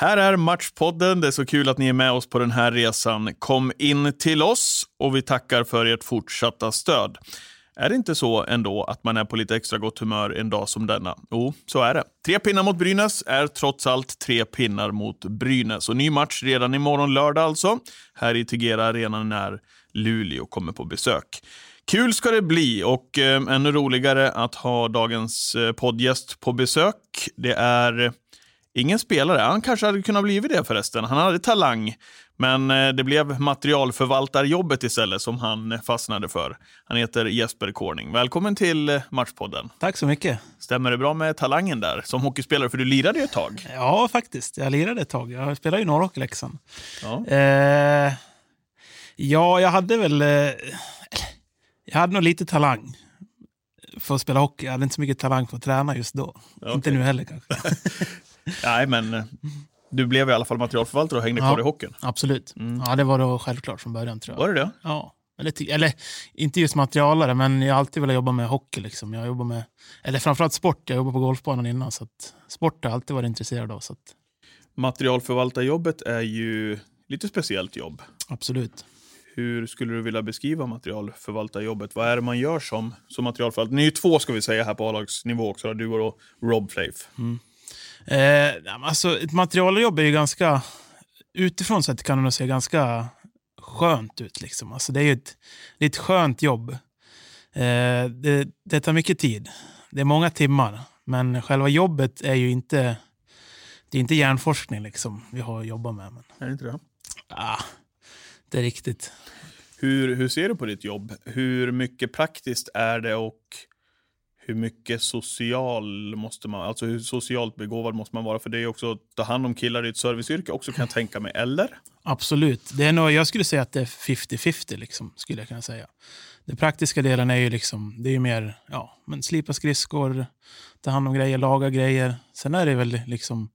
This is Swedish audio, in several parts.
Här är Matchpodden. Det är så kul att ni är med oss på den här resan. Kom in till oss och vi tackar för ert fortsatta stöd. Är det inte så ändå att man är på lite extra gott humör en dag som denna? Jo, så är det. Tre pinnar mot Brynäs är trots allt tre pinnar mot Brynäs. Och ny match redan imorgon lördag alltså, här i Tegera Arena när Luleå kommer på besök. Kul ska det bli och eh, ännu roligare att ha dagens eh, poddgäst på besök. Det är ingen spelare. Han kanske hade kunnat bli det förresten. Han hade talang, men eh, det blev materialförvaltarjobbet istället som han fastnade för. Han heter Jesper Corning. Välkommen till eh, Matchpodden. Tack så mycket. Stämmer det bra med talangen där som hockeyspelare? För du lirade ju ett tag. Ja, faktiskt. Jag lirade ett tag. Jag spelade ju norrhockey i Leksand. Ja. Eh, ja, jag hade väl... Eh, jag hade nog lite talang för att spela hockey. Jag hade inte så mycket talang för att träna just då. Ja, Inte nu heller kanske. Nej, men eh, du blev i alla fall materialförvaltare och hängde Ja. kvar i hockeyn. Absolut. Ja, det var då självklart från början tror jag. Var det det? Ja. Eller, eller inte just materialare, men jag har alltid velat jobba med hockey. Liksom. Jag jobbar med, eller framförallt sport. Jag jobbade på golfbanan innan, så att sport har jag alltid varit intresserad av. Så att, Materialförvaltarjobbet är ju lite speciellt jobb. absolut. Hur skulle du vilja beskriva materialförvaltarjobbet? Vad är det man gör som, som materialförvaltare? Ni är ju två ska vi säga här på A-lagsnivå också. Du och Rob Flaif. Eh, alltså, ett materialjobb är ju ganska... Utifrån sett kan det nog se ganska skönt ut. Liksom. Alltså, det är ju ett, det ett skönt jobb. Eh, det, det tar mycket tid. Det är många timmar. Men själva jobbet är ju inte... Det är inte hjärnforskning liksom, vi har att jobba med. Men, Är det inte det? ah, det är riktigt. Hur, hur ser du på ditt jobb? Hur mycket praktiskt är det och hur mycket social måste man, alltså hur socialt begåvad måste man vara? För det är också att ta hand om killar i ett serviceyrke också kan jag tänka mig, eller? Absolut. Det är nog, jag skulle säga att det är 50-50, liksom, skulle jag kunna säga. Den praktiska delen är ju liksom, det är ju mer ja, men slipa skridskor, ta hand om grejer, laga grejer. Sen är det väl liksom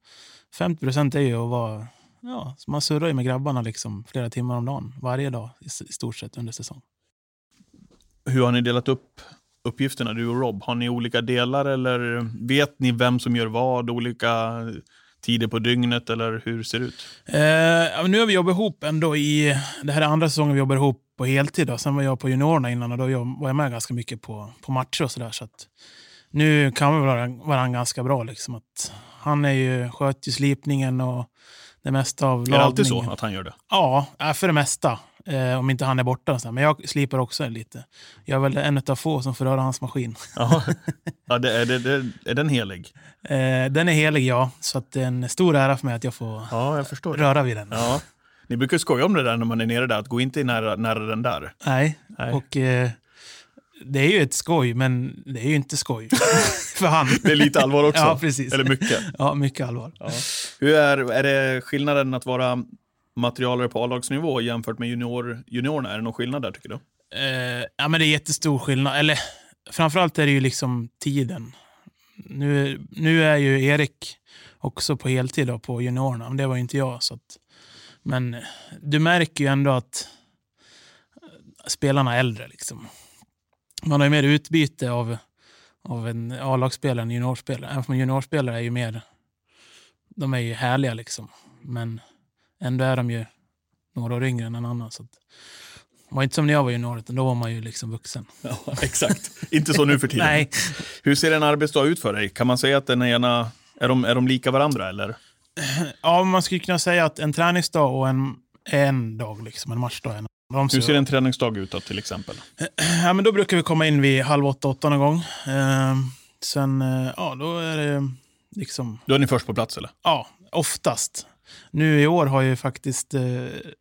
50% är ju att vara, ja, man surrar ju med grabbarna liksom flera timmar om dagen, varje dag i, i stort sett under säsong. Hur har ni delat upp uppgifterna, du och Rob? Har ni olika delar eller vet ni vem som gör vad? Olika tider på dygnet eller hur ser det ut? Eh, nu har vi jobbat ihop ändå i, det här är andra säsongen vi jobbar ihop på heltid. Då. Sen var jag på juniorerna innan och då var jag med ganska mycket på, på matcher och sådär. Så nu kan vi vara varandra ganska bra. Liksom. Att han är ju, sköter ju slipningen och det mesta av Är det alltid lagningen. så att han gör det? Ja, äh, för det mesta. Eh, om inte han är borta. sådär. Men jag slipar också lite. Jag är väl en av få som får röra hans maskin. Ja, ja det, är, det, det, är den helig? Eh, den är helig, ja. Så att det är en stor ära för mig att jag får Ja, jag röra vid den. Ja. Ni brukar skoja om det där när man är nere där, att gå inte nära, nära den där. Nej, Nej. och eh, det är ju ett skoj, men det är ju inte skoj för han. Det är lite allvar också. Ja, precis. Eller mycket. Ja, mycket allvar. Ja. Hur är, är det skillnaden att vara materialare på A-lagsnivå jämfört med junior, juniorerna? Är det någon skillnad där tycker du? Eh, ja, men det är jättestor skillnad. Eller framförallt är det ju liksom tiden. Nu, nu är ju Erik också på heltid då, på juniorerna, men det var ju inte jag. Så att, men du märker ju ändå att spelarna är äldre. Liksom. Man har ju mer utbyte av, av en A-lagsspelare än juniorspelare. Även om juniorspelare är ju mer... De är ju härliga liksom. Men ändå är de ju några år yngre än en annan. Så att, var inte som när jag var junior, utan då var man ju liksom vuxen. Ja, exakt. inte så nu för tiden. Nej, Hur ser en arbetsdag ut för dig? Kan man säga att den ena, är de, är de lika varandra eller? ja, man skulle kunna säga att en träningsdag och en, en dag, liksom, en matchdag. En, de Hur ser en träningsdag ut då, till exempel? ja, men då brukar vi komma in vid halv åtta, åtta någon gång. Eh, sen, ja, då är det liksom, Då är ni först på plats eller? ja, oftast. Nu i år har ju faktiskt eh,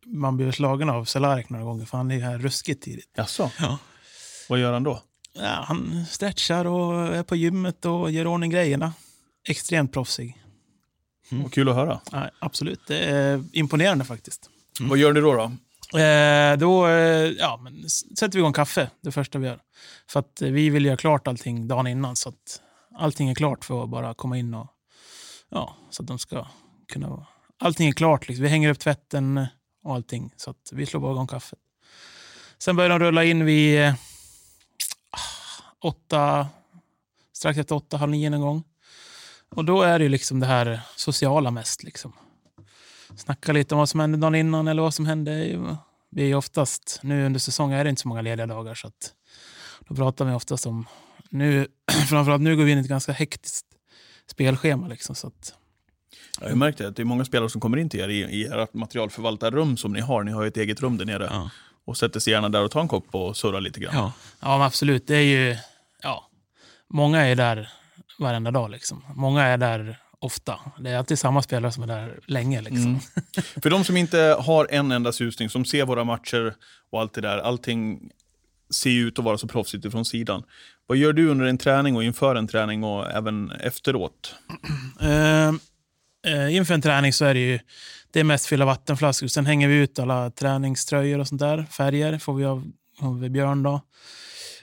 man blivit slagen av Cehlarik några gånger, för han är här ruskigt tidigt. Jaså? Ja. Vad gör han då? Ja, han stretchar och är på gymmet och gör ordning grejerna. Extremt proffsig. Vad kul att höra. Ja, absolut, det är imponerande faktiskt. Vad gör ni då? då? Eh, då eh, ja, men sätter vi igång kaffe, det första vi gör. För att eh, vi vill göra klart allting dagen innan, så att allting är klart för att bara komma in och... Ja, så att de ska kunna... Allting är klart, liksom. vi hänger upp tvätten och allting, så att vi slår bara igång kaffet. Sen börjar de rulla in vid eh, åtta, strax efter åtta, halv nio någon gång. Och då är det ju liksom det här sociala mest. Liksom. Snacka lite om vad som hände dagen innan eller vad som hände. Vi är oftast, nu under säsongen är det inte så många lediga dagar så att då pratar vi oftast om, nu, framförallt nu går vi in i ett ganska hektiskt spelschema. Liksom, så att, jag har märkt det, att det är många spelare som kommer in till er i, i ert materialförvaltarrum som ni har. Ni har ju ett eget rum där nere. Ja. Och sätter sig gärna där och tar en kopp och surrar lite grann. ja. ja, absolut. Det är ju, ja, många är där varenda dag. Liksom. Många är där ofta. Det är alltid samma spelare som är där länge. Liksom. Mm. För de som inte har en enda susning, som ser våra matcher och allt det där, allting ser ut att vara så proffsigt ifrån sidan. Vad gör du under en träning och inför en träning och även efteråt? Eh, inför en träning så är det ju det är mest fylla vattenflaskor. Sen hänger vi ut alla träningströjor och sånt där. Färger får vi av, av Björn. Då.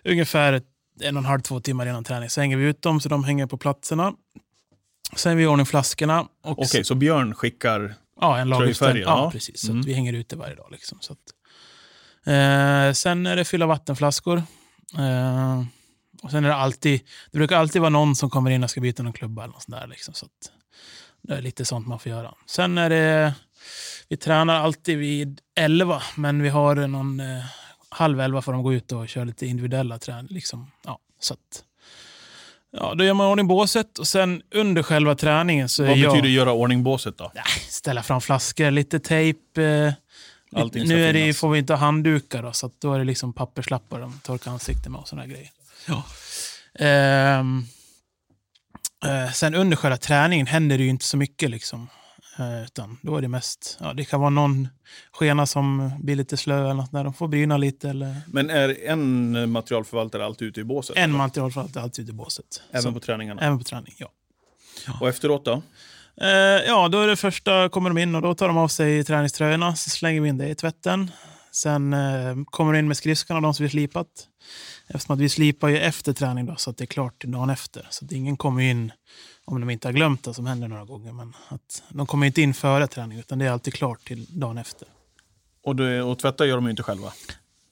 Ungefär en och en halv, två timmar innan träning. Så hänger vi ut dem så de hänger på platserna. Sen är vi i ordning flaskorna. Okej, så Björn skickar... Ja, en. Tröjfärger, Ja, ja. precis. Så Mm. att vi hänger ute varje dag. Liksom, så att, eh, sen är det fylla vattenflaskor. Eh, och sen är det alltid, det brukar alltid vara någon som kommer in och ska byta någon klubba eller något sånt där. Liksom, så att, det är lite sånt man får göra. Sen är det, vi tränar alltid vid 11, men vi har någon eh, halv 11 får de gå ut och köra lite individuella träning. Liksom. Ja, så att, ja, då gör man ordning båset och sen under själva träningen så är Vad jag... betyder göra ordning båset då? Nej, ställa fram flaskor, lite tejp. Eh, Allting nu är det, får vi inte ha handdukar, då, så då är det liksom papperslappar de torkar ansiktet med och här grejer. Ja. Ehm, eh, sen under själva träningen händer det ju inte så mycket. Liksom. Eh, utan då är det mest, ja, det kan vara någon skena som blir lite slö eller något där. De får bryna lite. Eller Men är en materialförvaltare alltid ute i båset? en material för allt, alltid ute i båset. Även Så- på träningarna? även på träning, ja. Och efteråt då? Eh, ja, då är det första kommer de in och då tar de av sig träningströjorna. Så slänger vi in det i tvätten. Sen eh, kommer de in med skridskorna, de som vi slipat. Eftersom att vi slipar ju efter träning då, så att det är klart till dagen efter. Så att ingen kommer in om de inte har glömt det, som händer några gånger. Men att de kommer inte in före träning, utan det är alltid klart till dagen efter. Och, det, och tvätta gör de ju inte själva.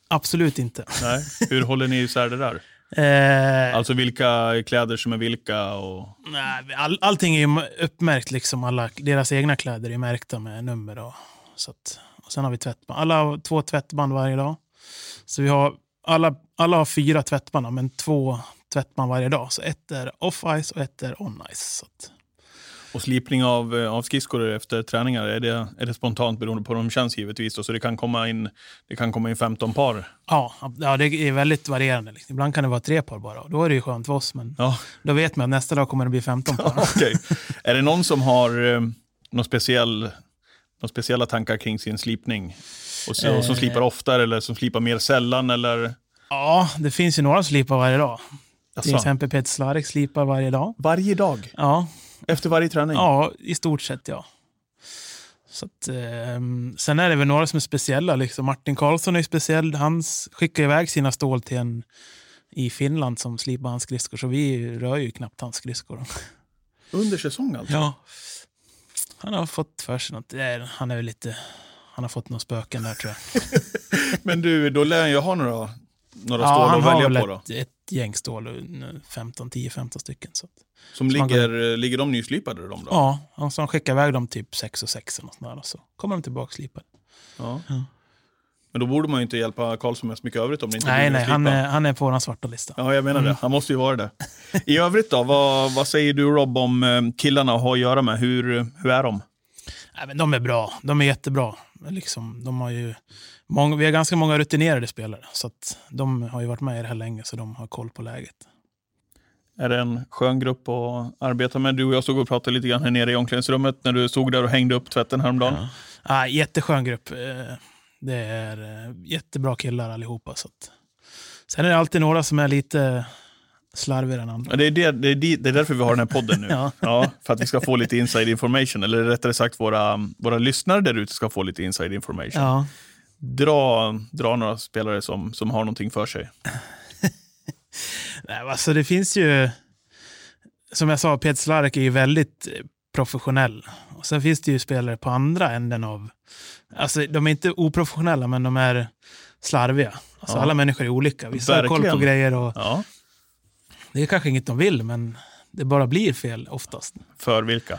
Absolut inte. Nej. Hur håller ni isär det där? Eh, Alltså vilka kläder som är vilka och... nej, all, allting är uppmärkt, liksom alla, deras egna kläder är märkta med nummer. Och, så att, sen har vi tvättband. Alla har två tvättband varje dag. Så vi har, alla, alla har fyra tvättband, men två tvättband varje dag. Så ett är off-ice och ett är on-ice. Och slipning av, eh, av skridskor efter träningar, är det, är det spontant beroende på hur de känns givetvis? Då? Så det kan komma in, det kan komma in 15 par? ja, ja, det är väldigt varierande. Liksom. Ibland kan det vara tre par bara. och Då är det ju skönt för oss, men Ja, då vet man att nästa dag kommer det bli 15 par. okej. är det någon som har eh, någon speciell, någon speciella tankar kring sin slipning? Och, så, och som Eh. slipar oftare eller som slipar mer sällan? Eller? Ja, det finns ju några som slipar varje dag. Till Jaså? exempel Peter Slarek slipar varje dag. Varje dag? Ja, Efter varje träning? Ja, i stort sett ja. Så att, ehm, sen är det väl några som är speciella. Liksom. Martin Karlsson är speciell. Han skickar iväg sina stål till en i Finland som slipar hans skridskor. Så vi rör ju knappt hans skridskor. Under säsong alltså? Ja. Han har fått för sig något. Är- Han är väl lite... Han har fått några spöken där tror jag. Men du, då lär han ju ha några, några Ja, stål att välja väl på då? ett, ett gäng stål. 15, 10-15 stycken. Så. Som så ligger, ligger de nyslipade de då? Ja, och så han skickar iväg dem typ 6 och 6 eller något sånt där, och så kommer de tillbaka slipade. Ja. Ja. Men då borde man ju inte hjälpa Karlsson med så mycket övrigt om det inte Nej, nej, han är, han är på vår svarta lista. Ja, jag menar Mm. det. Han måste ju vara det. I övrigt då, vad, vad säger du Rob om eh, killarna att ha att göra med? Hur, hur är de? Nej, men de är bra. De är jättebra. Liksom, de har ju många, vi har ganska många rutinerade spelare. Så de har ju varit med i det här länge, så de har koll på läget. Är det en skön grupp att arbeta med? Du och jag stod och pratade lite grann här nere i omklädningsrummet när du stod där och hängde upp tvätten häromdagen. Ja. Ja, jätteskön grupp. Det är eh, jättebra killar allihopa. Så att. Sen är det alltid några som är lite, slarvigare än andra. Ja, Det är, det, det, är, det är därför vi har den här podden nu. Ja. Ja, för att vi ska få lite inside information. Eller rättare sagt, våra, våra lyssnare där ute ska få lite inside information. Ja. Dra, dra några spelare som, som har någonting för sig. Nej, alltså det finns ju... Som jag sa, Peter Slarek är ju väldigt professionell. Och sen finns det ju spelare på andra änden av... Alltså de är inte oprofessionella, men de är slarviga. Alltså, Ja. Alla människor är olika. Vissa har koll på Verkligen. grejer och Ja, det är kanske inget de vill, men det bara blir fel oftast. för vilka?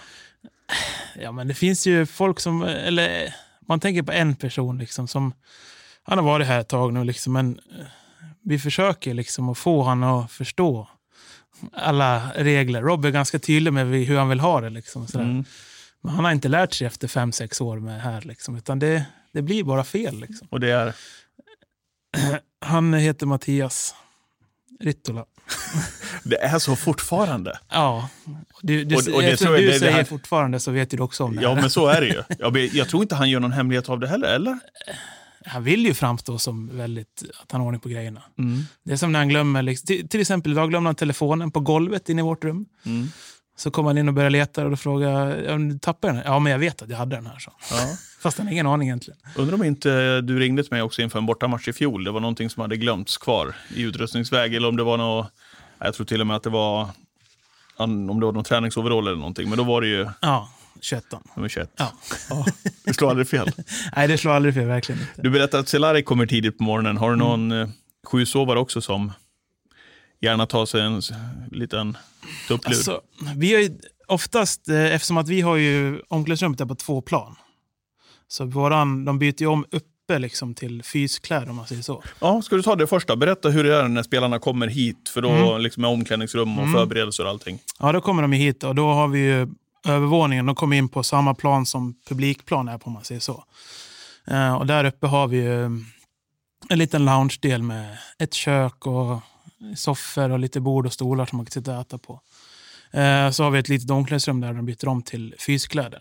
Ja, men det finns ju folk som... Eller man tänker på en person liksom som... Han har varit här ett tag nu, liksom, men eh, vi försöker liksom att få honom att förstå alla regler. Rob är ganska tydlig med hur han vill ha det. Liksom. Mm. Men han har inte lärt sig efter fem, sex år med här. Liksom, utan det, det blir bara fel. Liksom. Och det är... Han heter Mattias Rittola. Det är så fortfarande. Ja, du, du, Och- och det eftersom du det- det säger här- fortfarande så vet du också om det. Ja, men så är det ju. Jag, jag tror inte han gör någon hemlighet av det heller, eller? Han vill ju framstå som väldigt, att han har ordning på grejerna. Det är som när han glömmer, liksom, till, till exempel idag glömde han telefonen på golvet inne i vårt rum. Mm. Så kom han in och började leta och då frågade jag, tappade den? Ja, men jag vet att jag hade den här. Så. Ja. Fast han har ingen aning egentligen. Undrar om inte du ringde till mig också inför en bortamatch i fjol. Det var någonting som hade glömts kvar i utrustningsväg. Eller om det var något, jag tror till och med att det var om det var någon träningsoverall eller någonting. Men då var det ju Ja, 21 nummer 21. Ja. Ja, det slår aldrig fel. Nej, det slår aldrig fel, verkligen inte. Du berättade att Cehlárik kommer tidigt på morgonen. Har du någon mm. sjusovare också som gärna tar sig en liten tupplur? Alltså, vi har ju oftast, eh, eftersom att vi har ju omklädningsrummet på två plan. Så våran, de byter ju om uppe liksom till fyskläder om man säger så. Ja, ska du ta det första? Berätta hur det är när spelarna kommer hit. För då Mm. liksom är omklädningsrum och förberedelser och allting. Ja, då kommer de hit och då har vi ju övervåningen. De kommer in på samma plan som publikplan är på man säger så. Eh, och där uppe har vi ju en liten lounge-del med ett kök och soffor och lite bord och stolar som man kan sitta och äta på. Eh, så har vi ett litet omklädningsrum där de byter om till fyskläder.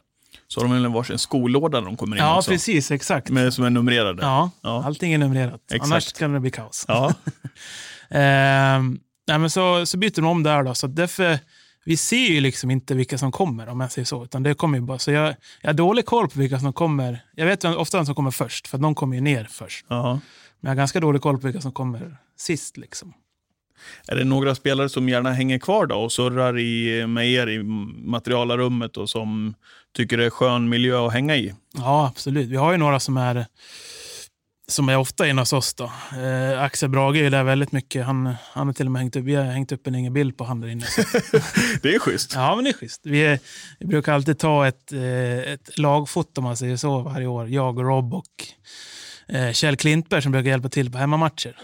Så har de väl varsin skolåda när de kommer in Ja, också. precis. Exakt. Med, som är numrerade. Ja, Ja. allting är numrerat. Exakt. Annars kan det bli kaos. Ja. Ehm, nej, men så, så byter de om där. Då, så därför, vi ser ju liksom inte vilka som kommer, om jag säger så. Utan det kommer ju bara, så jag, jag har dålig koll på vilka som kommer. Jag vet ofta vem som kommer först, för de kommer ju ner först. Ja. Men jag har ganska dålig koll på vilka som kommer sist. Liksom. Är det några spelare som gärna hänger kvar då och surrar i, med er i materialarummet och som tycker det är skön miljö att hänga i? Ja, absolut. Vi har ju några som är som är ofta inne hos oss. Då. Eh, Axel Brage är ju där väldigt mycket. Han, han har till och med hängt upp, vi har hängt upp en egen bild på han där inne. Det är schysst. Ja, men det är schysst. Vi, är, vi brukar alltid ta ett, eh, ett lagfoto om man säger så varje år. Jag och Rob och eh, Kjell Klintberg som brukar hjälpa till på hemmamatcher.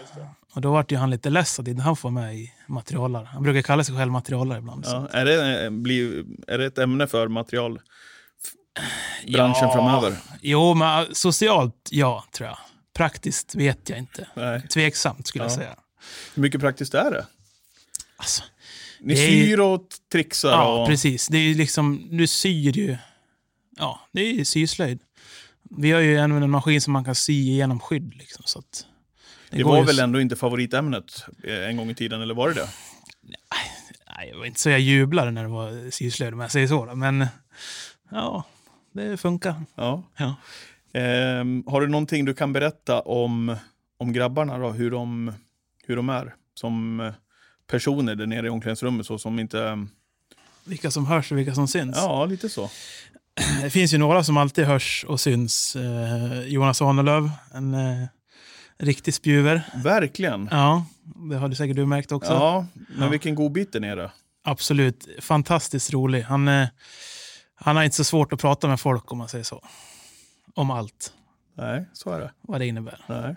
Och då vart ju han lite less att inte han får med i materialare. Han brukar kalla sig själv materialare ibland. Ja. Är, det, blir, är det ett ämne för materialbranschen Ja. framöver? Jo, men eh, socialt ja, tror jag. Praktiskt vet jag inte. Nej. Tveksamt skulle jag Ja. säga. Hur mycket praktiskt är det? Alltså, Ni Det syr och trixar? ja, och... precis. Det är liksom, du syr ju... Ja, det är ju syslöjd. Vi har ju en, en maskin som man kan sy igenom skydd. Liksom, så att Det går var ju väl ändå inte favoritämnet eh, en gång i tiden, eller var det det? Nej, det var inte så jag jublade när det var syslöjd om jag säger så. Då. Men ja, det funkar. Ja. Ja. Ehm, har du någonting du kan berätta om, om grabbarna, då, hur, de, hur de är som eh, personer där nere i omklädningsrummet? Så som inte... Vilka som hörs och vilka som syns. Ja, lite så. Det finns ju några som alltid hörs och syns. Eh, Jonas Ahnelöv, en eh, riktig spjuver. Verkligen. Ja, det har du säkert du märkt också. Ja, men Ja. vilken godbit där nere. Absolut. Fantastiskt rolig. Han, eh, han har inte så svårt att prata med folk om man säger så. Om allt, Nej, så är det. vad det innebär. Nej.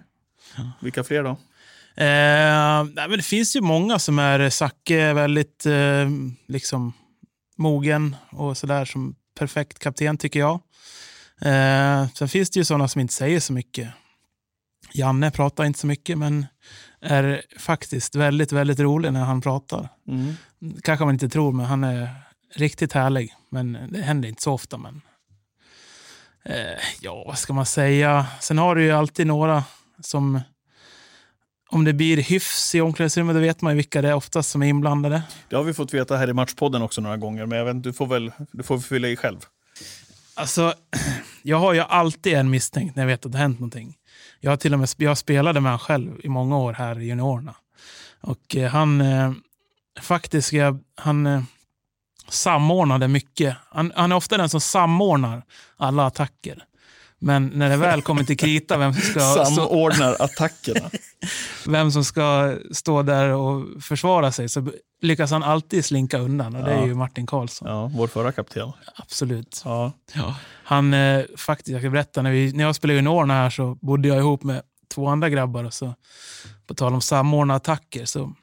Vilka fler då? Eh, nej, men det finns ju många som är Zacke är väldigt eh, liksom mogen och sådär som perfekt kapten tycker jag. Eh, sen finns det ju sådana som inte säger så mycket. Janne pratar inte så mycket men är faktiskt väldigt, väldigt rolig när han pratar. Mm. Kanske man inte tror, men han är riktigt härlig. Men det händer inte så ofta. Men eh, ja, vad ska man säga? Sen har du ju alltid några som om det blir hyfs i omklädningsrummet, då vet man ju vilka det är oftast som är inblandade. Det har vi fått veta här i Matchpodden också några gånger, men jag vet, du får väl du får fylla i själv. Alltså, jag har ju alltid en misstänkt när jag vet att det har hänt någonting. Jag har till och med jag spelade med honom själv i många år här i juniorerna. Och eh, han, eh, faktiskt, jag, han eh, samordnade mycket. Han, han är ofta den som samordnar alla attacker. Men när det väl kommer till krita, vem som ska, stå, Samordnar attackerna. vem som ska stå där och försvara sig, så lyckas han alltid slinka undan. Och det är ju Martin Karlsson. Ja, vår förra kapten. Absolut. Ja. Ja. Han, eh, faktiskt, jag ska berätta, när, vi, när jag spelade juniorerna här så bodde jag ihop med två andra grabbar. Och så, på tal om samordna attacker. Så,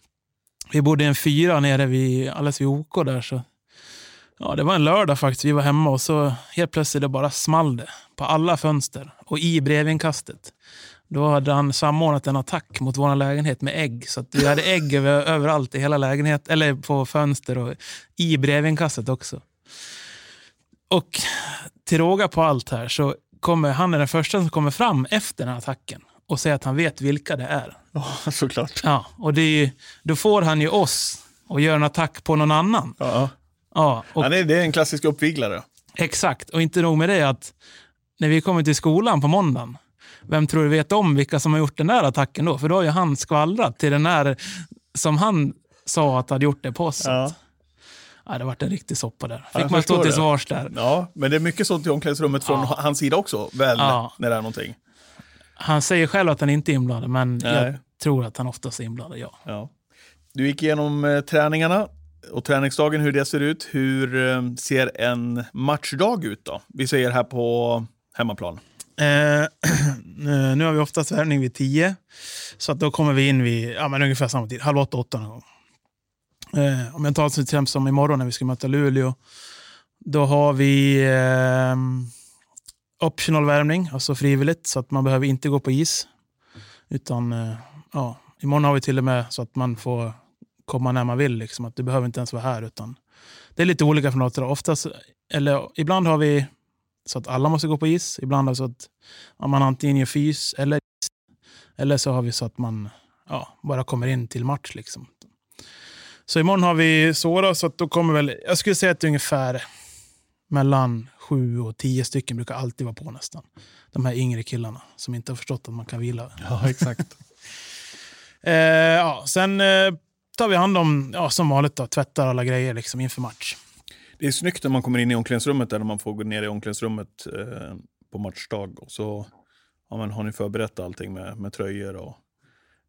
vi bodde i en fyra nere vid, alldeles vid OK där. Så, ja, det var en lördag faktiskt. Vi var hemma och så helt plötsligt det bara small det på alla fönster och i brevinkastet. Då hade han samordnat en attack mot vår lägenhet med ägg. Så att vi hade ägg över, överallt i hela lägenheten, eller på fönster och i brevinkastet också. Och till råga på allt här så kommer han är den första som kommer fram efter den här attacken och säger att han vet vilka det är. ja, såklart. Ja, och ju, då får han ju oss och gör en attack på någon annan. Ja. Ja, och Ja, det, är, en klassisk uppviglare. Exakt, och inte nog med det att när vi kommer till skolan på måndagen, vem tror du vet om vilka som har gjort den där attacken då? För då har ju han skvallrat till den där som han sa att hade gjort det på oss. Ja. Ja, det vart en riktig soppa där. Fick man stå till svars där. ja, men det är mycket sånt i omklädningsrummet från Ja. hans sida också, väl, Ja. när det är någonting. Han säger själv att han inte är inblandad, men Nej. jag tror att han oftast är inblandad, ja. Ja. Du gick igenom eh, träningarna och träningsdagen, hur det ser ut. Hur eh, ser en matchdag ut då? Vi säger här på hemmaplan. Eh, nu har vi oftast värvning vid tio, Så att då kommer vi in vid ja, men ungefär samma tid, halv åtta, åtta någon gång. Eh, om jag tar till exempel som imorgon när vi ska möta Luleå. Då har vi eh, optional värvning, alltså frivilligt, så att man behöver inte gå på is. Utan eh, ja, imorgon har vi till och med så att man får komma när man vill. Liksom, att du behöver inte ens vara här. Utan det är lite olika från dag till. Oftast, eller ibland har vi så att alla måste gå på is. Ibland har vi så att man antingen gör fys eller is. Eller så har vi så att man ja, bara kommer in till match. Liksom. Så imorgon har vi så då, så att då kommer väl, jag skulle säga att det är ungefär mellan sju och tio stycken brukar alltid vara på nästan. De här yngre killarna som inte har förstått att man kan vila. Ja, exakt. Eh, ja, sen eh, tar vi hand om, ja, som vanligt, då, tvättar alla grejer liksom, inför match. Det är snyggt när man kommer in i omklädningsrummet, där när man får gå ner i omklädningsrummet eh, på matchdag. Och så ja, men har ni förberett allting med, med tröjor och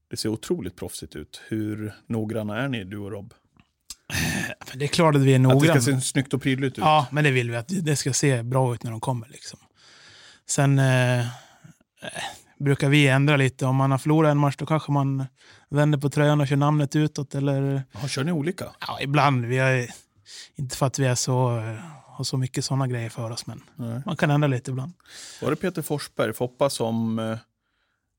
det ser otroligt proffsigt ut. Hur noggranna är ni, du och Rob? Det är klart att vi är Att det noggranna. ska se snyggt och prydligt ut. Ja, men det vill vi. Att det ska se bra ut när de kommer. Liksom. Sen eh, eh, brukar vi ändra lite. Om man har förlorat en match då kanske man vänder på tröjan och kör namnet utåt. Eller, Ja, kör ni olika? ja, ibland. Vi är, inte för att vi är så, har så mycket sådana grejer för oss, men Nej. man kan ändra lite ibland. Var det Peter Forsberg, Foppa, som eh,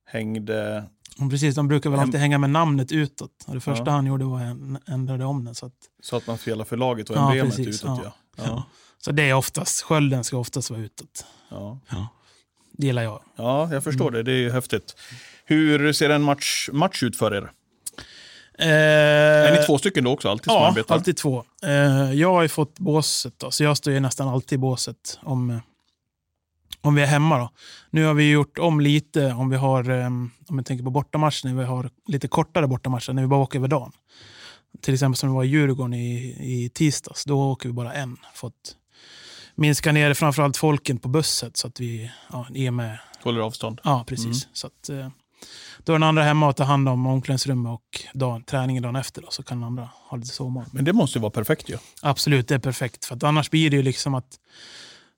hängde... Precis, de brukar väl alltid hänga med namnet utåt. Och det första Ja. han gjorde var att ändra om den. Så, att, Så att man spelar för laget och Ja, emblemet precis, utåt. ja. Ja. ja. så det är oftast, skölden ska oftast vara utåt. Ja. Det gillar jag. ja, jag förstår det. Det är ju häftigt. Hur ser en match, match ut för er? Är ni två stycken då också, alltid Eh, Ja, arbetar? alltid två. Eh, jag har ju fått båset, då, så jag står ju nästan alltid i båset om, eh, om vi är hemma. Då. Nu har vi gjort om lite om vi har, eh, om jag tänker på bortamatcher, när vi har lite kortare bortamatcher, när vi bara åker över dagen. Till exempel som det var i Djurgården i, i tisdags, då åker vi bara en. Fått minska ner framförallt folken på bussen så att vi ja, är med Håller avstånd? Ja, precis. Så att, eh, då är den andra hemma och tar hand om omklädningsrummet och dagen, träningen dagen efter. Då, så kan den andra ha lite sovmorgon. Men det måste ju vara perfekt ju. Absolut, det är perfekt. För att annars blir det ju liksom att...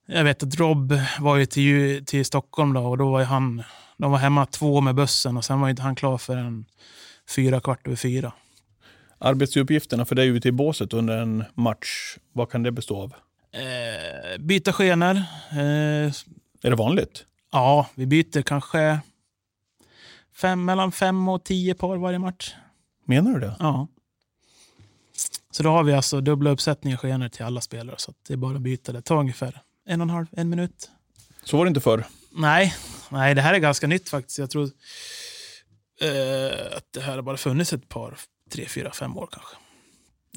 Jag vet att Rob var ju till, till Stockholm då och då var han... De var hemma två med bussen och sen var inte han klar förrän fyra, kvart över fyra. Arbetsuppgifterna för dig ute i båset under en match, vad kan det bestå av? Eh, byta skenor. Eh, Är det vanligt? ja, vi byter kanske fem, mellan fem och tio par varje match. Menar du det? Ja. Så då har vi alltså dubbla uppsättningar skenor till alla spelare. Så det är bara att byta. Det tar ungefär en och en halv, en minut. Så var det inte förr. Nej, nej det här är ganska nytt faktiskt. Jag tror eh, att det här har bara funnits ett par, tre, fyra, fem år kanske.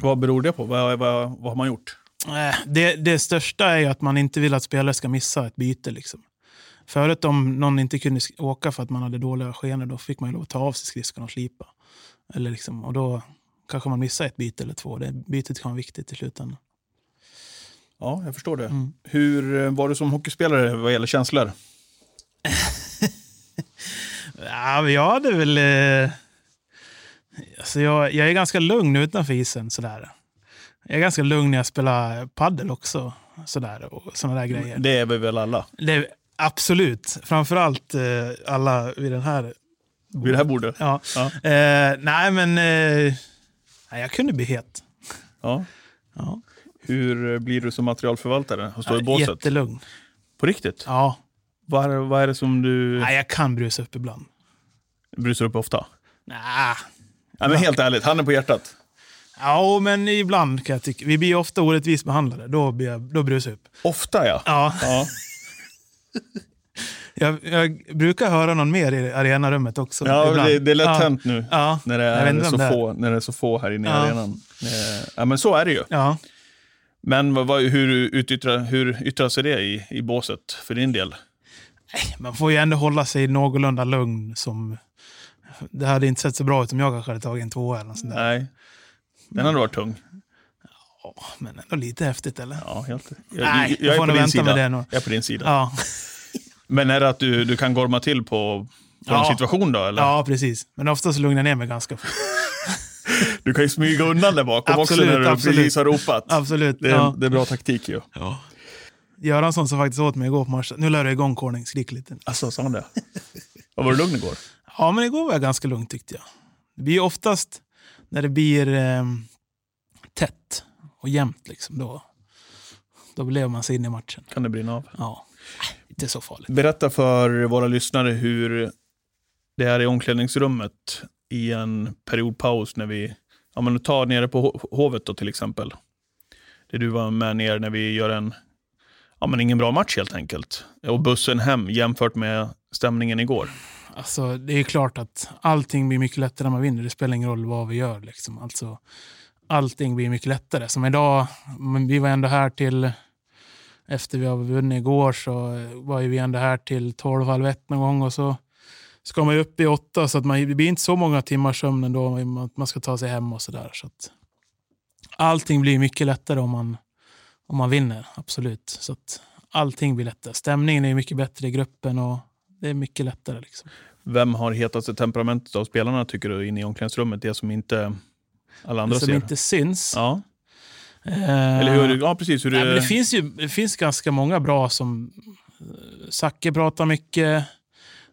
Vad beror det på? Vad, vad, vad har man gjort? Eh, det, det största är ju att man inte vill att spelare ska missa ett byte. Liksom. Förut om någon inte kunde åka för att man hade dåliga skenor, då fick man ju lov att ta av sig skridskorna och slipa. Eller liksom, och då kanske man missar ett byte eller två. Det bytet kan vara viktigt i slutändan. Ja, jag förstår det. Mm. Hur eh, var du som hockeyspelare vad gäller känslor? Ja, jag hade väl... Eh, alltså jag, jag är ganska lugn utanför isen. Sådär. Jag är ganska lugn när jag spelar paddel också. Sådär, och sådana där grejer. Det är vi väl alla? Det är, absolut. Framförallt eh, alla vid den här... Vid det här bordet? Ja. Ja. Eh, nej, men... Eh, nej, jag kunde bli het. Ja. Ja. Hur blir du som materialförvaltare och står i båset? Jättelugn. På riktigt? Ja. Vad, är- vad är det som du Nej, jag kan brusa upp ibland. brusar upp ofta? Nah. Ja, men helt ärligt, handen på hjärtat. Ja, men ibland kan jag tycka. Vi blir ofta orättvist behandlade. Då, blir jag, då brusar jag upp. Ofta ja. Ja. ja. Jag, jag brukar höra någon mer i arenarummet också. Ja, ibland. det, det är lätt ja. hänt nu. Ja. När, det är så det få, när det är så få här inne i arenan. Eh, Ja, men så är det ju. Ja. Men vad, vad, hur, utyttrar, hur yttrar sig det i, i båset för din del? Man får ju ändå hålla sig någorlunda lugn. Som, det hade inte sett så bra ut om jag kanske hade tagit en tvåa eller något sånt där. Nej, den hade varit tung. Ja, men ändå lite häftigt eller? Ja, helt. Jag, Nej, jag, jag är får på din vänta sida. med det nog. Jag är på din sida. Ja. Men är det att du, du kan gorma till på, på en Ja. situation då? Eller? ja, precis. Men oftast lugnar jag ner mig ganska fort. Du kan ju smyga undan där bakom Absolut, också när du absolut. precis har ropat. Absolut. Det är, ja. det är bra taktik ju. Göransson sa faktiskt åt mig igår på matchen. Nu lär du igång Corning, skrik lite. Alltså, sa han det? Var du lugn igår? Ja, men igår var jag ganska lugn tyckte jag. Det blir oftast när det blir eh, tätt och jämnt, liksom, då, då lever man sig in i matchen. Kan det brinna av? Ja, inte så farligt. Berätta för våra lyssnare hur det är i omklädningsrummet i en periodpaus när vi, ja men ta nere på Ho- Hovet då till exempel. Där du var med ner när vi gör en, ja men ingen bra match helt enkelt. Och bussen hem jämfört med stämningen igår. Alltså, det är klart att allting blir mycket lättare när man vinner. Det spelar ingen roll vad vi gör. Liksom. Alltså, allting blir mycket lättare. Som idag, vi var ändå här till, efter vi har vunnit igår, så eh, var vi ändå här till 12, halv ett någon gång. Och så ska man ju upp i åtta, så att man, det blir inte så många timmars sömn ändå. att Man ska ta sig hem och sådär. Så att allting blir mycket lättare om man, om man vinner, absolut. Så att allting blir lättare. Stämningen är mycket bättre i gruppen och det är mycket lättare. Liksom. Vem har hetaste temperamentet av spelarna tycker du inne i omklädningsrummet? Det som inte alla andra som ser? inte syns. Ja, Eh, eller hur? Ja, precis. Hur nej, det, det, finns ju, det finns ganska många bra som... eh, Zacke pratar mycket.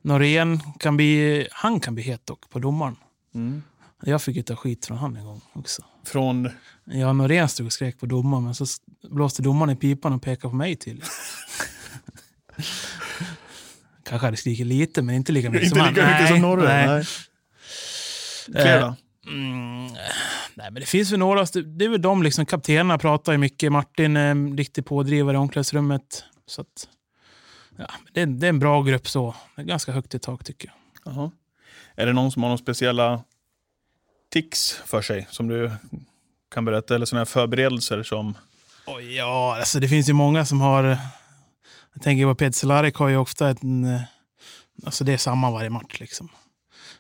Norén kan bli, han kan bli het dock på domaren. mm. Jag fick ju ta skit från han en gång också. Från... Ja, Norén stod och skrek på domaren, men så blåste domaren i pipan och pekade på mig till. Kanske hade skrikit lite, men inte lika mycket Inte som lika han. mycket som Norre. Nej. Nej. Fler då? Mm, nej, men det finns väl några. Det är väl de, liksom, kaptenerna pratar ju mycket. Martin är en riktig pådrivare i omklädningsrummet. Så att, ja, det, det är en bra grupp så. Det är ganska högt i tak tycker jag. Jaha. Är det någon som har några speciella tics för sig som du kan berätta? Eller sådana här förberedelser som... Oj, ja, alltså det finns ju många som har... Jag tänker på Peder Cehlarik har ju ofta en... eh, Alltså det är samma varje match liksom.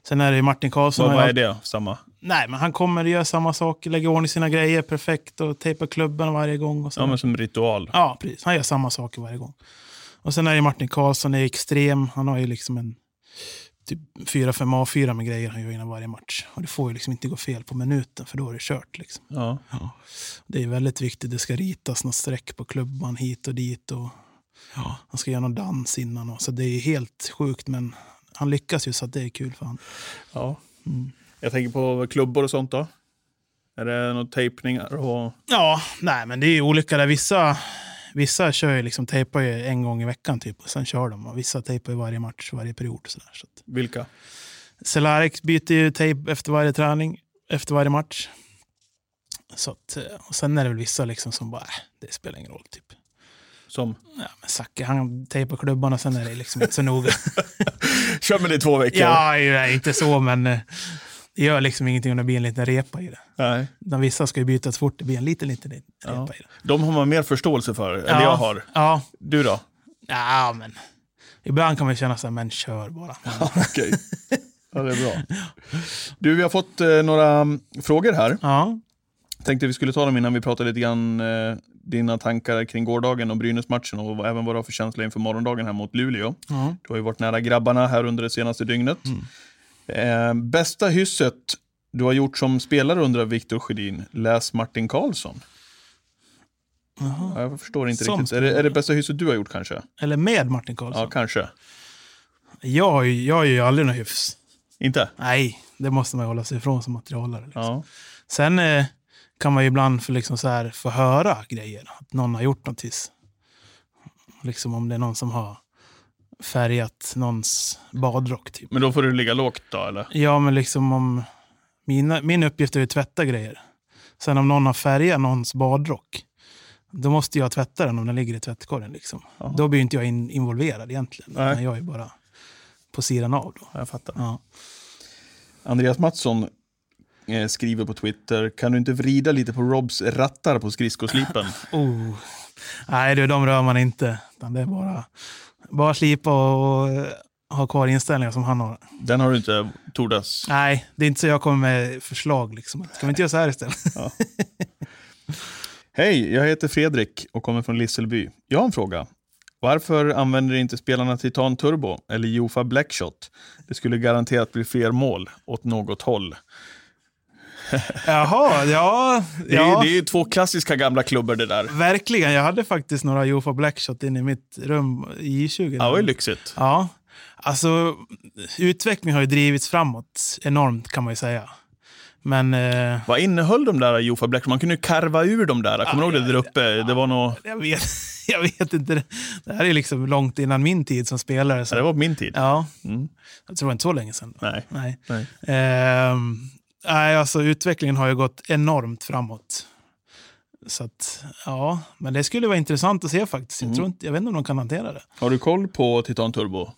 Sen är det ju Martin Karlsson. Vad, vad är det? Samma? Nej, men han kommer och gör samma sak. Lägger i ordning sina grejer perfekt och tejpar klubben varje gång. Och så. Ja, men som ritual. Ja, precis. Han gör samma saker varje gång. Och sen är det Martin Karlsson, är extrem. Han har ju liksom en typ 4-5 A4 med grejer han gör innan varje match. Och det får ju liksom inte gå fel på minuten, för då är det kört. Liksom. Ja. Det är väldigt viktigt. Det ska ritas något streck på klubban hit och dit. Och, ja, han ska göra någon dans innan. Och, så det är helt sjukt, men han lyckas ju så att det är kul för honom. ja. Mm. Jag tänker på klubbor och sånt då. Är det några tejpningar? Och... Ja, nej, men det är ju olika där. Vissa, vissa kör ju liksom, tejpar ju en gång i veckan typ, och sen kör de. Och vissa tejpar ju varje match, varje period. Så där, så att. Vilka? Cehlarik byter ju tejp efter varje träning, efter varje match. Så att, eh, och sen är det väl vissa liksom som bara, äh, det spelar ingen roll. Typ. Som? Ja, men Zacke, han tejpar klubban och sen är det liksom inte så noga. Kör med det i två veckor? ja, nej, inte så, men eh, det gör liksom ingenting om det blir en liten repa i det. Nej. De vissa ska ju bytas fort, det blir en liten, liten, liten Ja. repa i det. De har man mer förståelse för än Ja. jag har. Ja, Du då? ja, men ibland kan man känna så här, men kör bara. Okej. Ja, det är bra. Du, vi har fått eh, några mm, frågor här. Ja, Tänkte vi skulle ta dem innan vi pratar lite grann eh, dina tankar kring gårdagen och Brynäs-matchen och även vad du har för känsla inför morgondagen här mot Luleå. ja. Du har ju varit nära grabbarna här under det senaste dygnet. Eh, bästa hysset du har gjort som spelare undrar Viktor Sjödin. Läs Martin Karlsson. Jaha. Ja, Jag förstår inte Som riktigt. Är det, är det bästa hysset du har gjort kanske? Eller med Martin Karlsson. Ja, kanske. Jag, har ju- jag har ju aldrig något hyfs. Inte? Nej, det måste man hålla sig ifrån som materialare. Liksom. Ja. Sen eh, kan man ju ibland för liksom så här, få höra grejer. Att någon har gjort något hyss. Liksom om det är någon som har färgat någons badrock. Typ. Men då får du ligga lågt då, eller? Ja, men liksom om... Mina, min uppgift är att tvätta grejer. Sen om någon har färgat någons badrock, då måste jag tvätta den om den ligger i tvättkorgen. Liksom. Då blir inte jag in, involverad egentligen. Nej. Jag är bara på sidan av. Då. Jag fattar. Ja. Andreas Mattsson skriver på Twitter, kan du inte vrida lite på Robs rattar på skridskoslipen? Oh. Nej, du, de rör man inte. Det är bara, bara slipa och, eh, ha kvar inställningar som han har. Den har du inte tordas. Nej, det är inte så jag kommer med förslag. Liksom. Ska vi inte göra så här istället? Hej, jag heter Fredrik och kommer från Lisselby. Jag har en fråga. Varför använder inte spelarna Titan Turbo eller Jofa Blackshot? Det skulle garanterat bli fler mål åt något håll. Jaha, ja. Det är, ja. det är ju två klassiska gamla klubbor det där. Verkligen. Jag hade faktiskt några Jofa Blackshot inne i mitt rum i 20 Ja, det ju lyxigt. Ja, alltså utvecklingen har ju drivits framåt enormt kan man ju säga. Men eh, Vad innehöll de där Jofa Blackshot? Man kunde ju karva ur dem där. Kommer du ihåg det där uppe? Det var nog... jag, vet, jag vet inte. Det, här är liksom långt innan min tid som spelare. Så. Ja, det var på min tid. Ja, Mm. jag tror det var inte så länge sedan. Nej. Nej. Nej. Ehm, nej, alltså utvecklingen har ju gått enormt framåt. Så att, ja, men det skulle vara intressant att se faktiskt. Jag, Mm. tror inte, jag vet inte om de kan hantera det. Har du koll på Titan Turbo?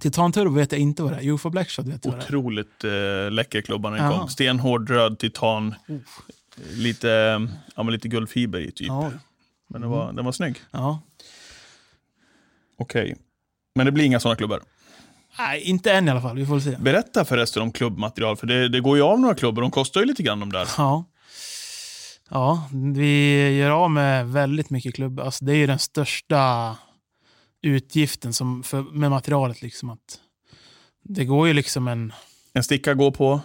Titan Turbo vet jag inte vad det är. UFO Blackshot vet jag vad det är. Otroligt eh, läcker klubba när den kom. Stenhård röd titan. Lite, eh, ja, men lite guldfiber i typ. Ja, Men den var, den var snygg. ja. Okej. Men det blir inga sådana klubbor. Nej, inte än i alla fall. Vi får se. Berätta förresten om klubbmaterial, för det, det går ju av några klubbor. De kostar ju lite grann de där. Ja. Ja, vi gör av med väldigt mycket klubbor. Alltså, det är ju den största utgiften som för, med materialet. Liksom att det går ju liksom en... En sticka går på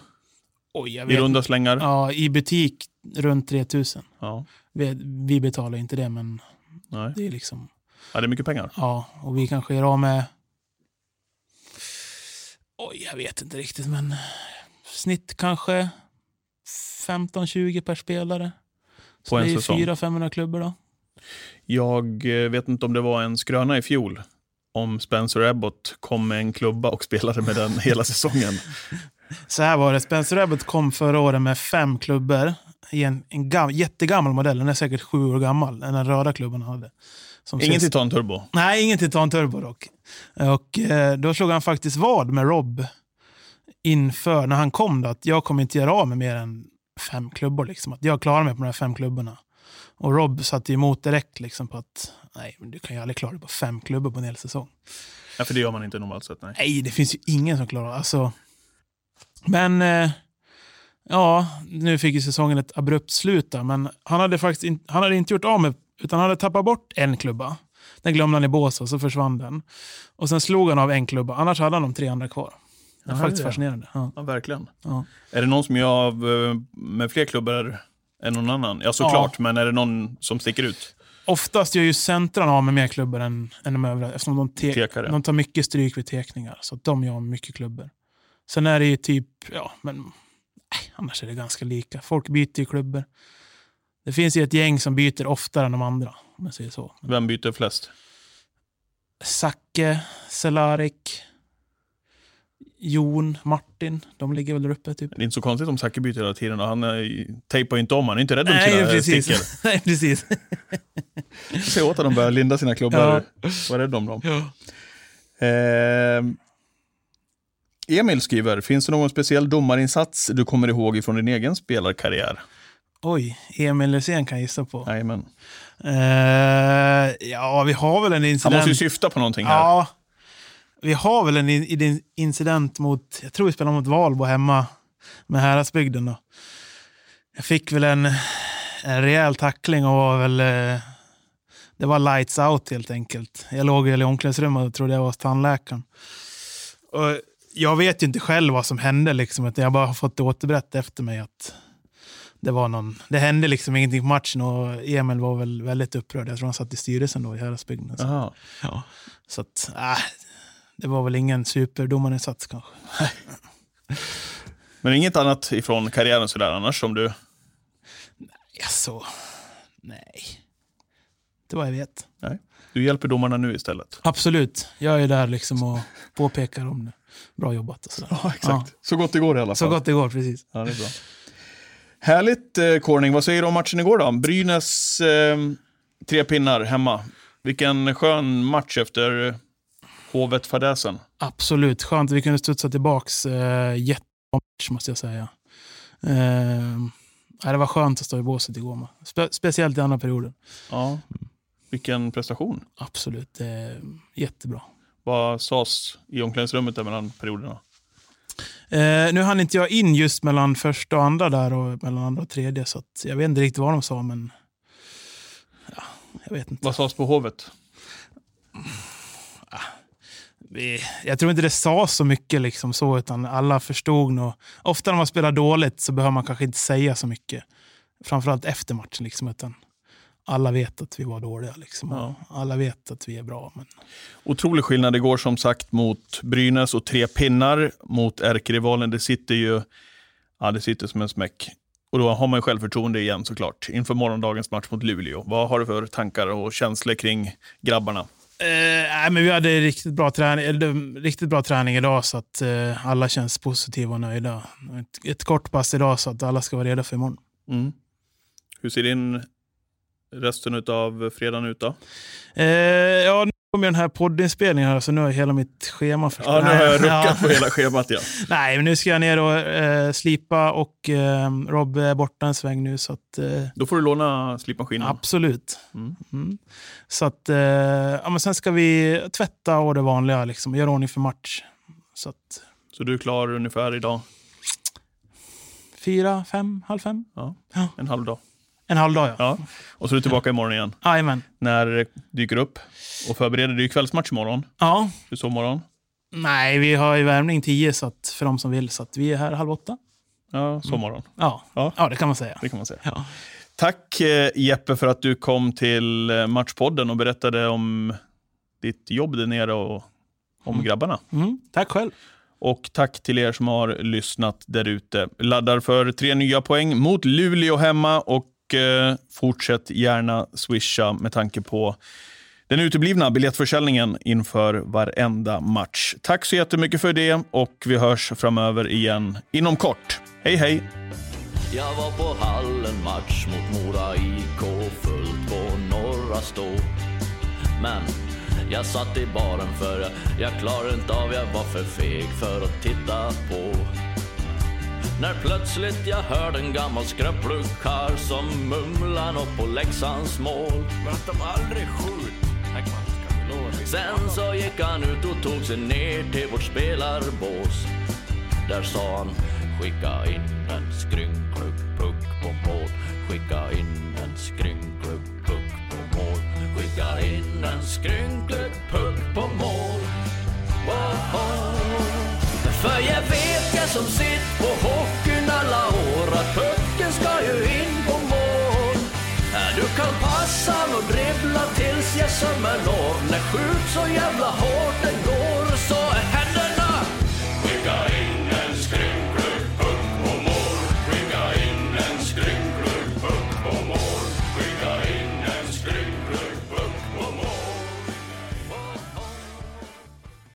Oj, i runda slängar. Ja, i butik runt 3000. Ja. Vi, vi betalar inte det, men Nej. det är liksom... ja, det är mycket pengar. Ja, och vi kanske gör av med... Oj, jag vet inte riktigt, men snitt kanske 15-20 per spelare. Så På en det är säsong. 400-500 klubbor då. Jag eh, vet inte om det var en skröna i fjol om Spencer Abbott kom med en klubba och spelade med den hela säsongen. Så här var det, Spencer Abbott kom förra året med fem klubbor i en, en gam, jättegammal modell. Den är säkert sju år gammal, den röda klubban han hade. Som Ingen Titan Turbo. Nej, ingen Titan Turbo dock. Och eh, då slog han faktiskt vad med Rob inför, när han kom då, att jag kommer inte göra av med mer än fem klubbor. Liksom. Att jag klarar mig på de här fem klubborna. Och Rob satte emot direkt liksom, på att nej, du kan ju aldrig klara dig på fem klubbor på en hel säsong. Ja, för det gör man inte normalt sett. Nej. Nej, det finns ju ingen som klarar alltså. Men eh, ja, nu fick ju säsongen ett abrupt slut där, men han hade faktiskt in, han hade inte gjort av med, utan han hade tappat bort en klubba. Den glömde han i båset och så försvann den. Och sen slog han av en klubba, annars hade han de tre andra kvar. Det är Jaha, faktiskt det fascinerande. Ja, Ja, verkligen. ja. Är det någon som gör av eh, med fler klubbor än någon annan? Ja, såklart. Men är det någon som sticker ut? Oftast gör ju centrarna av med mer klubbor än, än de övriga, eftersom de, te- Tekare. de tar mycket stryk vid tekningar. Så de gör av med mycket klubbor. Sen är det ju typ, ja, men nej, annars är det ganska lika. Folk byter ju klubbor. Det finns ju ett gäng som byter oftare än de andra, om jag säger så. Vem byter flest? Zacke, Cehlárik, Jon, Martin, de ligger väl där uppe typ. Det är inte så konstigt om Zacke byter hela tiden. och Han är, tejpar ju inte om, han är inte rädd om Nej, sina precis. stickor. Nej, precis. Se åt att de börjar linda sina klubbor. Var rädd om dem. Ja. Eh, Emil skriver, finns det någon speciell domarinsats du kommer ihåg från din egen spelarkarriär? Oj, Emil Hysén kan jag gissa på. Jajamän. Eh, ja, vi har väl en Han incident. måste ju syfta på någonting här. Ja, vi har väl en in- in- incident mot, jag tror vi spelade mot Valbo hemma med Häradsbygden. Då. Jag fick väl en, en rejäl tackling och var väl, eh, det var lights out helt enkelt. Jag låg i omklädningsrummet och trodde jag var hos tandläkaren. Och jag vet ju inte själv vad som hände, liksom, utan jag bara har fått det återberättat efter mig att det var någon, det hände liksom ingenting på matchen och Emil var väl väldigt upprörd. Jag tror han satt i styrelsen då i Häradsbygden. Så. Ja, så att, äh, det var väl ingen superdomarinsats kanske. Men inget annat ifrån karriären sådär annars som du... Jaså? Nej. Det vad jag vet. Nej. Du hjälper domarna nu istället. Absolut. Jag är där liksom och påpekar om det. Bra jobbat och sådär. Ja, exakt. Så gott det går i alla fall. Så gott det går, precis. Ja, det är bra. Härligt, eh, Corning. Vad säger du om matchen igår då? Brynäs eh, tre pinnar hemma. Vilken skön match efter eh, Hovet-fadäsen. Absolut. Skönt vi kunde studsa tillbaks. Eh, jättebra match måste jag säga. Eh, det var skönt att stå i båset igår. med. Spe speciellt i andra perioden. Ja. Vilken prestation. Absolut. Eh, jättebra. Vad sades i omklädningsrummet där mellan perioderna? Eh, nu hann inte jag in just mellan första och andra där och mellan andra och tredje så jag vet inte riktigt vad de sa men ja, jag vet inte. Vad sades på Hovet? Vi, jag tror inte det sa så mycket liksom så utan alla förstod nog. Ofta när man spelar dåligt så behöver man kanske inte säga så mycket. Framförallt efter matchen liksom utan alla vet att vi var dåliga liksom. Ja. Alla vet att vi är bra. Men... Otrolig skillnad igår som sagt mot Brynäs och tre pinnar mot ärkerivalen. Det sitter ju ja, det sitter som en smäck. Och då har man ju självförtroende igen såklart inför morgondagens match mot Luleå. Vad har du för tankar och känslor kring grabbarna? Eh, men vi hade riktigt bra, träning, riktigt bra träning idag så att eh, alla känns positiva och nöjda. Ett, ett kort pass idag så att alla ska vara redo för imorgon. Mm. Hur ser din resten av fredagen ut då? Eh, ja, nu kommer den här poddinspelningen här så nu har jag hela mitt schema förstört. Ja, nu har jag ruckat Ja. på hela schemat ja. Nej, men nu ska jag ner och eh, slipa och eh, Rob är borta en sväng nu så att eh, Då får du låna slipmaskinen. absolut. Mm. Mm. Så att eh, ja, men sen ska vi tvätta och det vanliga liksom, och göra ordning för match. Så att Så du är klar ungefär idag? fyra, fem, halv fem? Ja. Ja. En halv dag. En halv dag ja. Ja. Och så är du tillbaka imorgon igen. Jajamän. När det dyker upp. Och förbereder du ju kvällsmatch imorgon. Ja. Hur så morgon? Nej, vi har ju värmning 10 så att, för de som vill, så att vi är här halv åtta. Ja, så morgon. Ja, Ja. ja. det kan man säga. Det kan man säga. Ja. Tack eh, Jeppe för att du kom till eh, Matchpodden och berättade om ditt jobb där nere och om grabbarna. Mm, tack själv. Och tack till er som har lyssnat där ute. Laddar för tre nya poäng mot Luleå hemma och eh, fortsätt gärna swisha med tanke på den uteblivna biljettförsäljningen inför varenda match. Tack så jättemycket för det och vi hörs framöver igen inom kort. Hej hej! Jag var på hallen match mot Mora IK fullt på norra stå Men jag satt i baren för jag, jag klarade inte av, jag var för feg för att titta på när plötsligt jag hörde en gammal skröplig karl som mumlade nåt på Leksands mål Men att de aldrig skjut. Sen så gick han ut och tog sig ner till vårt spelarbås. Där sa han, skicka in en skrynklig puck på mål. Skicka in en skrynklig puck på mål. Skicka in en skrynklig puck på mål. Wow. För jag vet jag som sitt på hockeyn alla år. Att pucken ska ju in på mål. Du kan passa och dribbla tills jag sömmer når När skjut så jävla hårt det går.